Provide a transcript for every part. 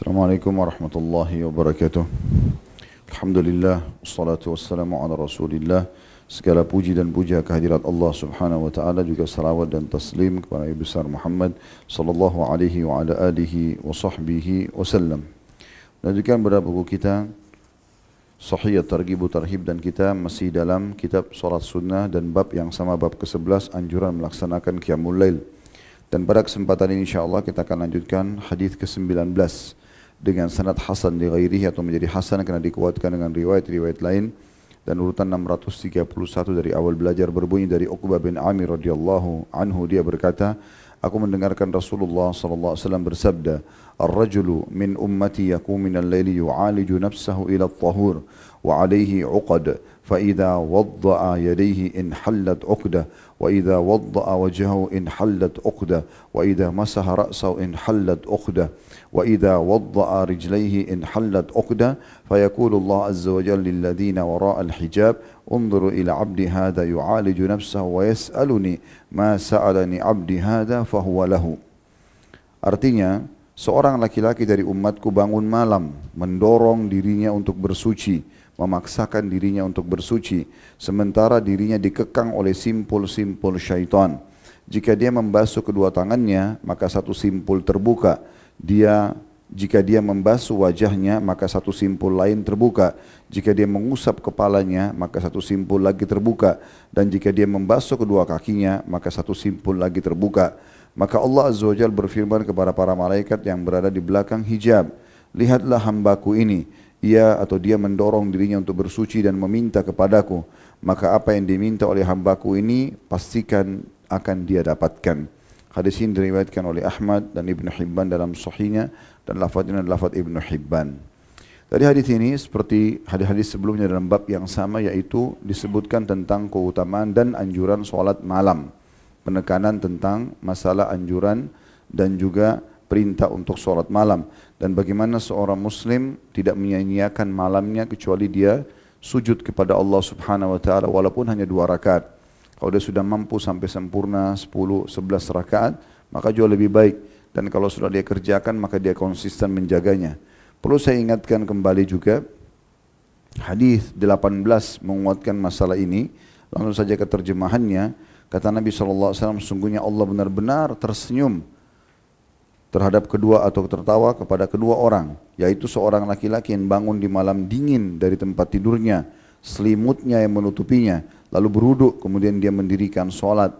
Assalamualaikum warahmatullahi wabarakatuh. Alhamdulillah, wassalatu wassalamu ala rasulillah. Segala puji dan puja kehadirat Allah subhanahu wa ta'ala juga salawat dan taslim kepada Nabi besar Muhammad sallallahu alaihi wa ala alihi wa sahbihi wasallam. Lanjutkan pada buku kita Sahih Targhib Tarhib dan kita masih dalam kitab Salat Sunnah dan bab yang sama bab ke-11 anjuran melaksanakan Qiyamul Lail. Dan pada kesempatan ini insyaAllah kita akan lanjutkan hadis ke-19 dengan sanad hasan di ghairihi atau menjadi hasan karena dikuatkan dengan riwayat-riwayat lain. Dan urutan 631 dari awal belajar berbunyi dari Uqbah bin Amir radhiyallahu anhu. Dia berkata aku mendengarkan Rasulullah sallallahu alaihi wasallam bersabda ar-rajulu min ummati yaqumu min al-laili yu'aliju nafsahu ila at-tahur wa alayhi 'uqad wadda'a yadayhi in hallat 'uqdah وإذا وضأ وجهه إن حلت عقدة وإذا مسح رأسه إن حلت عقدة وإذا وضأ رجليه إن حلت عقدة فيقول الله عز وجل للذين وراء الحجاب انظروا إلى عبد هذا يعالج نفسه ويسألني ما سألني عبد هذا فهو له. Artinya, seorang laki-laki dari umatku bangun malam, mendorong dirinya untuk bersuci, memaksakan dirinya untuk bersuci, sementara dirinya dikekang oleh simpul-simpul syaitan. Jika dia membasuh kedua tangannya, maka satu simpul terbuka. Dia jika dia membasuh wajahnya, maka satu simpul lain terbuka. Jika dia mengusap kepalanya, maka satu simpul lagi terbuka. Dan jika dia membasuh kedua kakinya, maka satu simpul lagi terbuka. Maka Allah Azza wa Jal berfirman kepada para malaikat yang berada di belakang hijab. Lihatlah hambaku ini ia atau dia mendorong dirinya untuk bersuci dan meminta kepadaku, maka apa yang diminta oleh hambaku ini pastikan akan dia dapatkan. Hadis ini diriwayatkan oleh Ahmad dan Ibn Hibban dalam sahihnya dan lafadznya lafadz Ibn Hibban. Dari hadis ini seperti hadis-hadis sebelumnya dalam bab yang sama yaitu disebutkan tentang keutamaan dan anjuran sholat malam. Penekanan tentang masalah anjuran dan juga perintah untuk sholat malam. Dan bagaimana seorang muslim tidak menyanyiakan malamnya kecuali dia sujud kepada Allah subhanahu wa ta'ala walaupun hanya dua rakaat. Kalau dia sudah mampu sampai sempurna 10, 11 rakaat maka jauh lebih baik. Dan kalau sudah dia kerjakan maka dia konsisten menjaganya. Perlu saya ingatkan kembali juga hadis 18 menguatkan masalah ini. Langsung saja ke terjemahannya. Kata Nabi SAW sungguhnya Allah benar-benar tersenyum terhadap kedua atau tertawa kepada kedua orang, yaitu seorang laki-laki yang bangun di malam dingin dari tempat tidurnya, selimutnya yang menutupinya, lalu beruduk, kemudian dia mendirikan sholat,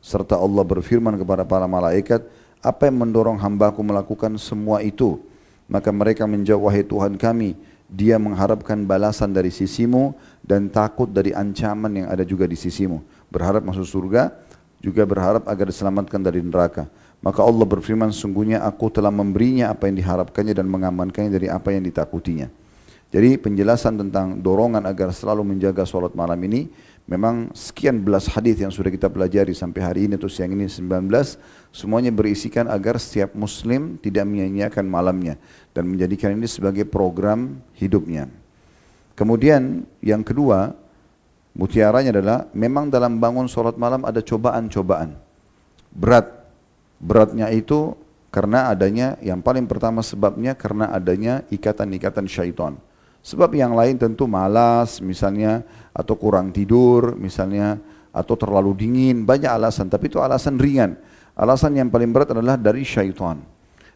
serta Allah berfirman kepada para malaikat, apa yang mendorong hambaku melakukan semua itu? Maka mereka menjawab, wahai Tuhan kami, dia mengharapkan balasan dari sisimu dan takut dari ancaman yang ada juga di sisimu. Berharap masuk surga, juga berharap agar diselamatkan dari neraka. Maka Allah berfirman, sungguhnya aku telah memberinya apa yang diharapkannya dan mengamankannya dari apa yang ditakutinya. Jadi penjelasan tentang dorongan agar selalu menjaga sholat malam ini, memang sekian belas hadis yang sudah kita pelajari sampai hari ini atau siang ini 19, semuanya berisikan agar setiap muslim tidak menyanyiakan malamnya dan menjadikan ini sebagai program hidupnya. Kemudian yang kedua, mutiaranya adalah memang dalam bangun sholat malam ada cobaan-cobaan. Berat, Beratnya itu karena adanya yang paling pertama sebabnya karena adanya ikatan-ikatan syaitan. Sebab yang lain tentu malas misalnya atau kurang tidur misalnya atau terlalu dingin banyak alasan tapi itu alasan ringan. Alasan yang paling berat adalah dari syaitan.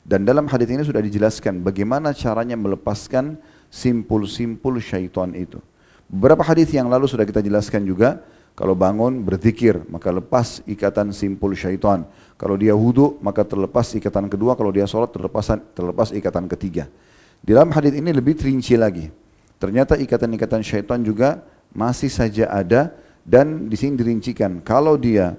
Dan dalam hadis ini sudah dijelaskan bagaimana caranya melepaskan simpul-simpul syaitan itu. Beberapa hadis yang lalu sudah kita jelaskan juga kalau bangun berzikir maka lepas ikatan simpul syaitan. Kalau dia wudhu maka terlepas ikatan kedua, kalau dia sholat terlepas, terlepas ikatan ketiga. Di dalam hadis ini lebih terinci lagi. Ternyata ikatan-ikatan syaitan juga masih saja ada dan di sini dirincikan. Kalau dia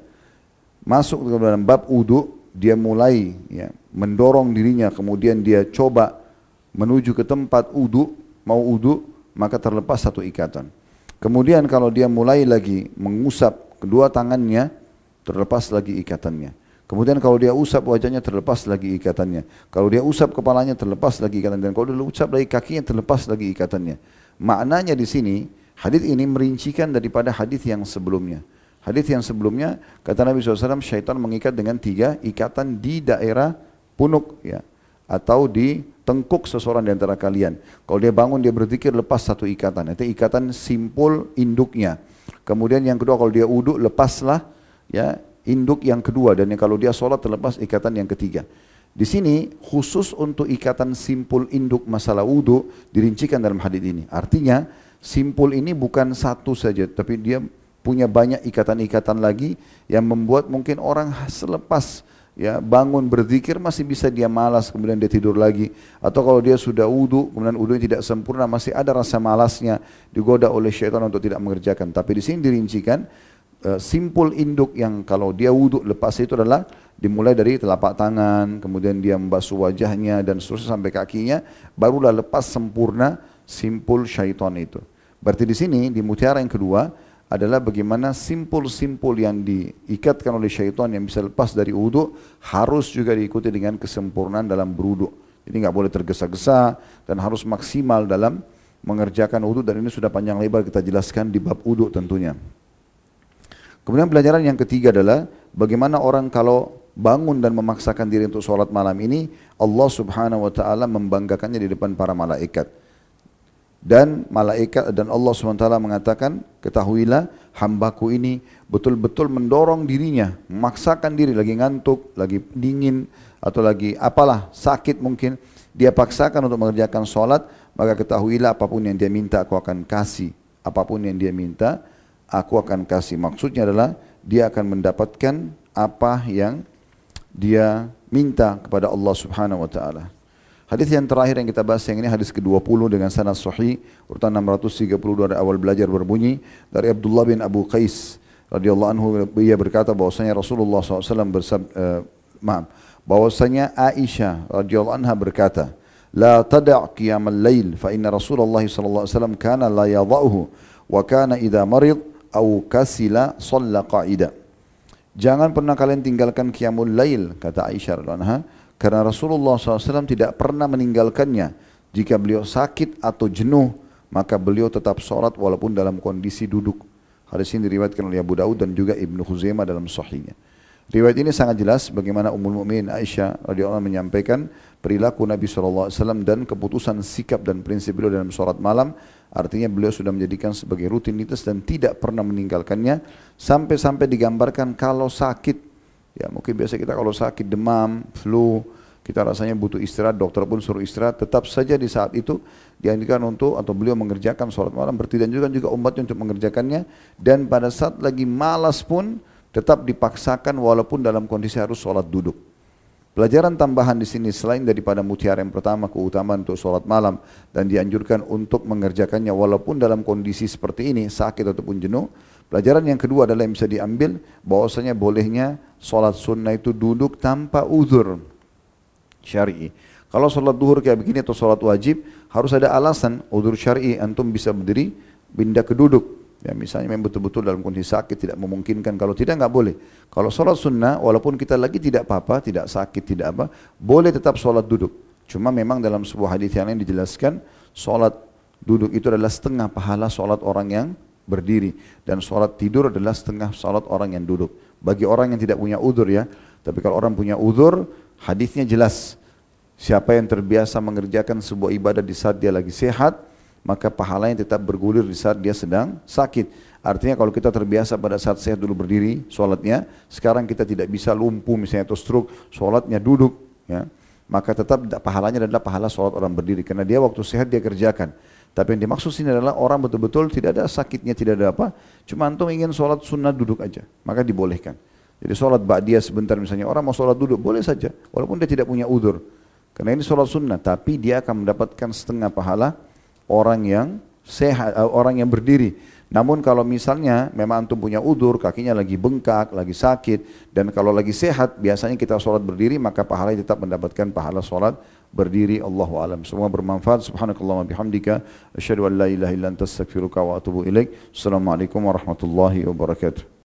masuk ke dalam bab wudhu, dia mulai ya, mendorong dirinya, kemudian dia coba menuju ke tempat wudhu, mau wudhu, maka terlepas satu ikatan. Kemudian kalau dia mulai lagi mengusap kedua tangannya, terlepas lagi ikatannya. Kemudian kalau dia usap wajahnya terlepas lagi ikatannya. Kalau dia usap kepalanya terlepas lagi ikatannya. Dan kalau dia usap lagi kakinya terlepas lagi ikatannya. Maknanya di sini hadis ini merincikan daripada hadis yang sebelumnya. Hadis yang sebelumnya kata Nabi SAW syaitan mengikat dengan tiga ikatan di daerah punuk ya. Atau di tengkuk seseorang di antara kalian. Kalau dia bangun dia berzikir lepas satu ikatan. Itu ikatan simpul induknya. Kemudian yang kedua kalau dia uduk lepaslah ya induk yang kedua dan kalau dia sholat terlepas ikatan yang ketiga. Di sini khusus untuk ikatan simpul induk masalah wudhu dirincikan dalam hadis ini. Artinya simpul ini bukan satu saja tapi dia punya banyak ikatan-ikatan lagi yang membuat mungkin orang selepas ya bangun berzikir masih bisa dia malas kemudian dia tidur lagi. Atau kalau dia sudah wudhu kemudian wudhunya tidak sempurna masih ada rasa malasnya digoda oleh syaitan untuk tidak mengerjakan. Tapi di sini dirincikan uh, simpul induk yang kalau dia wudhu lepas itu adalah dimulai dari telapak tangan kemudian dia membasuh wajahnya dan seterusnya sampai kakinya barulah lepas sempurna simpul syaitan itu. Berarti di sini di mutiara yang kedua adalah bagaimana simpul-simpul yang diikatkan oleh syaitan yang bisa lepas dari wudhu harus juga diikuti dengan kesempurnaan dalam berwudhu. Jadi nggak boleh tergesa-gesa dan harus maksimal dalam mengerjakan wudhu dan ini sudah panjang lebar kita jelaskan di bab wudhu tentunya. Kemudian pelajaran yang ketiga adalah bagaimana orang kalau bangun dan memaksakan diri untuk sholat malam ini Allah subhanahu wa ta'ala membanggakannya di depan para malaikat dan malaikat dan Allah SWT mengatakan ketahuilah hambaku ini betul-betul mendorong dirinya memaksakan diri lagi ngantuk lagi dingin atau lagi apalah sakit mungkin. Dia paksakan untuk mengerjakan sholat maka ketahuilah apapun yang dia minta aku akan kasih. Apapun yang dia minta aku akan kasih. Maksudnya adalah dia akan mendapatkan apa yang dia minta kepada Allah Subhanahu wa taala Hadis yang terakhir yang kita bahas yang ini hadis ke-20 dengan sanad sahih urutan 632 dari awal belajar berbunyi dari Abdullah bin Abu Qais radhiyallahu anhu. Ia berkata bahwasanya Rasulullah SAW bersab, uh, maaf bahwasanya Aisyah radhiyallahu anha berkata la tada' qiyamal lail fa inna Rasulullah sallallahu alaihi wasallam kana la yadha'uhu wa kana idza marid aw kasila shalla qa'ida. Jangan pernah kalian tinggalkan qiyamul lail kata Aisyah radhiyallahu anha karena Rasulullah SAW tidak pernah meninggalkannya. Jika beliau sakit atau jenuh, maka beliau tetap sholat walaupun dalam kondisi duduk. Hadis ini diriwayatkan oleh Abu Daud dan juga Ibnu Huzaimah dalam sahihnya. Riwayat ini sangat jelas bagaimana Ummul Mukminin Aisyah radhiyallahu menyampaikan perilaku Nabi SAW dan keputusan sikap dan prinsip beliau dalam sholat malam. Artinya beliau sudah menjadikan sebagai rutinitas dan tidak pernah meninggalkannya sampai-sampai digambarkan kalau sakit Ya mungkin biasa kita kalau sakit demam, flu, kita rasanya butuh istirahat, dokter pun suruh istirahat, tetap saja di saat itu dianjurkan untuk atau beliau mengerjakan sholat malam bertidan juga juga umatnya untuk mengerjakannya dan pada saat lagi malas pun tetap dipaksakan walaupun dalam kondisi harus sholat duduk. Pelajaran tambahan di sini selain daripada mutiara yang pertama keutamaan untuk sholat malam dan dianjurkan untuk mengerjakannya walaupun dalam kondisi seperti ini sakit ataupun jenuh, Pelajaran yang kedua adalah yang bisa diambil bahwasanya bolehnya solat sunnah itu duduk tanpa uzur syar'i. Kalau solat duhur kayak begini atau solat wajib harus ada alasan uzur syar'i antum bisa berdiri pindah ke duduk. Ya misalnya memang betul-betul dalam kondisi sakit tidak memungkinkan kalau tidak nggak boleh. Kalau solat sunnah walaupun kita lagi tidak apa-apa, tidak sakit, tidak apa, boleh tetap solat duduk. Cuma memang dalam sebuah hadis yang lain dijelaskan solat duduk itu adalah setengah pahala solat orang yang berdiri dan sholat tidur adalah setengah sholat orang yang duduk. Bagi orang yang tidak punya udur ya, tapi kalau orang punya udur, hadisnya jelas. Siapa yang terbiasa mengerjakan sebuah ibadah di saat dia lagi sehat, maka pahalanya tetap bergulir di saat dia sedang sakit. Artinya kalau kita terbiasa pada saat sehat dulu berdiri sholatnya, sekarang kita tidak bisa lumpuh misalnya atau stroke, sholatnya duduk, ya, maka tetap pahalanya adalah pahala sholat orang berdiri karena dia waktu sehat dia kerjakan. Tapi yang dimaksud sini adalah orang betul-betul tidak ada sakitnya, tidak ada apa. Cuma antum ingin sholat sunnah duduk aja, maka dibolehkan. Jadi sholat dia sebentar misalnya, orang mau sholat duduk, boleh saja. Walaupun dia tidak punya udur. Karena ini sholat sunnah, tapi dia akan mendapatkan setengah pahala orang yang sehat, eh, orang yang berdiri. Namun kalau misalnya memang antum punya udur, kakinya lagi bengkak, lagi sakit, dan kalau lagi sehat, biasanya kita sholat berdiri, maka pahalanya tetap mendapatkan pahala sholat berdiri. Allahu alam. Semua bermanfaat. Subhanakallah wa bihamdika. Asyhadu an la ilaha illa anta astaghfiruka wa atubu ilaik. Assalamualaikum warahmatullahi wabarakatuh.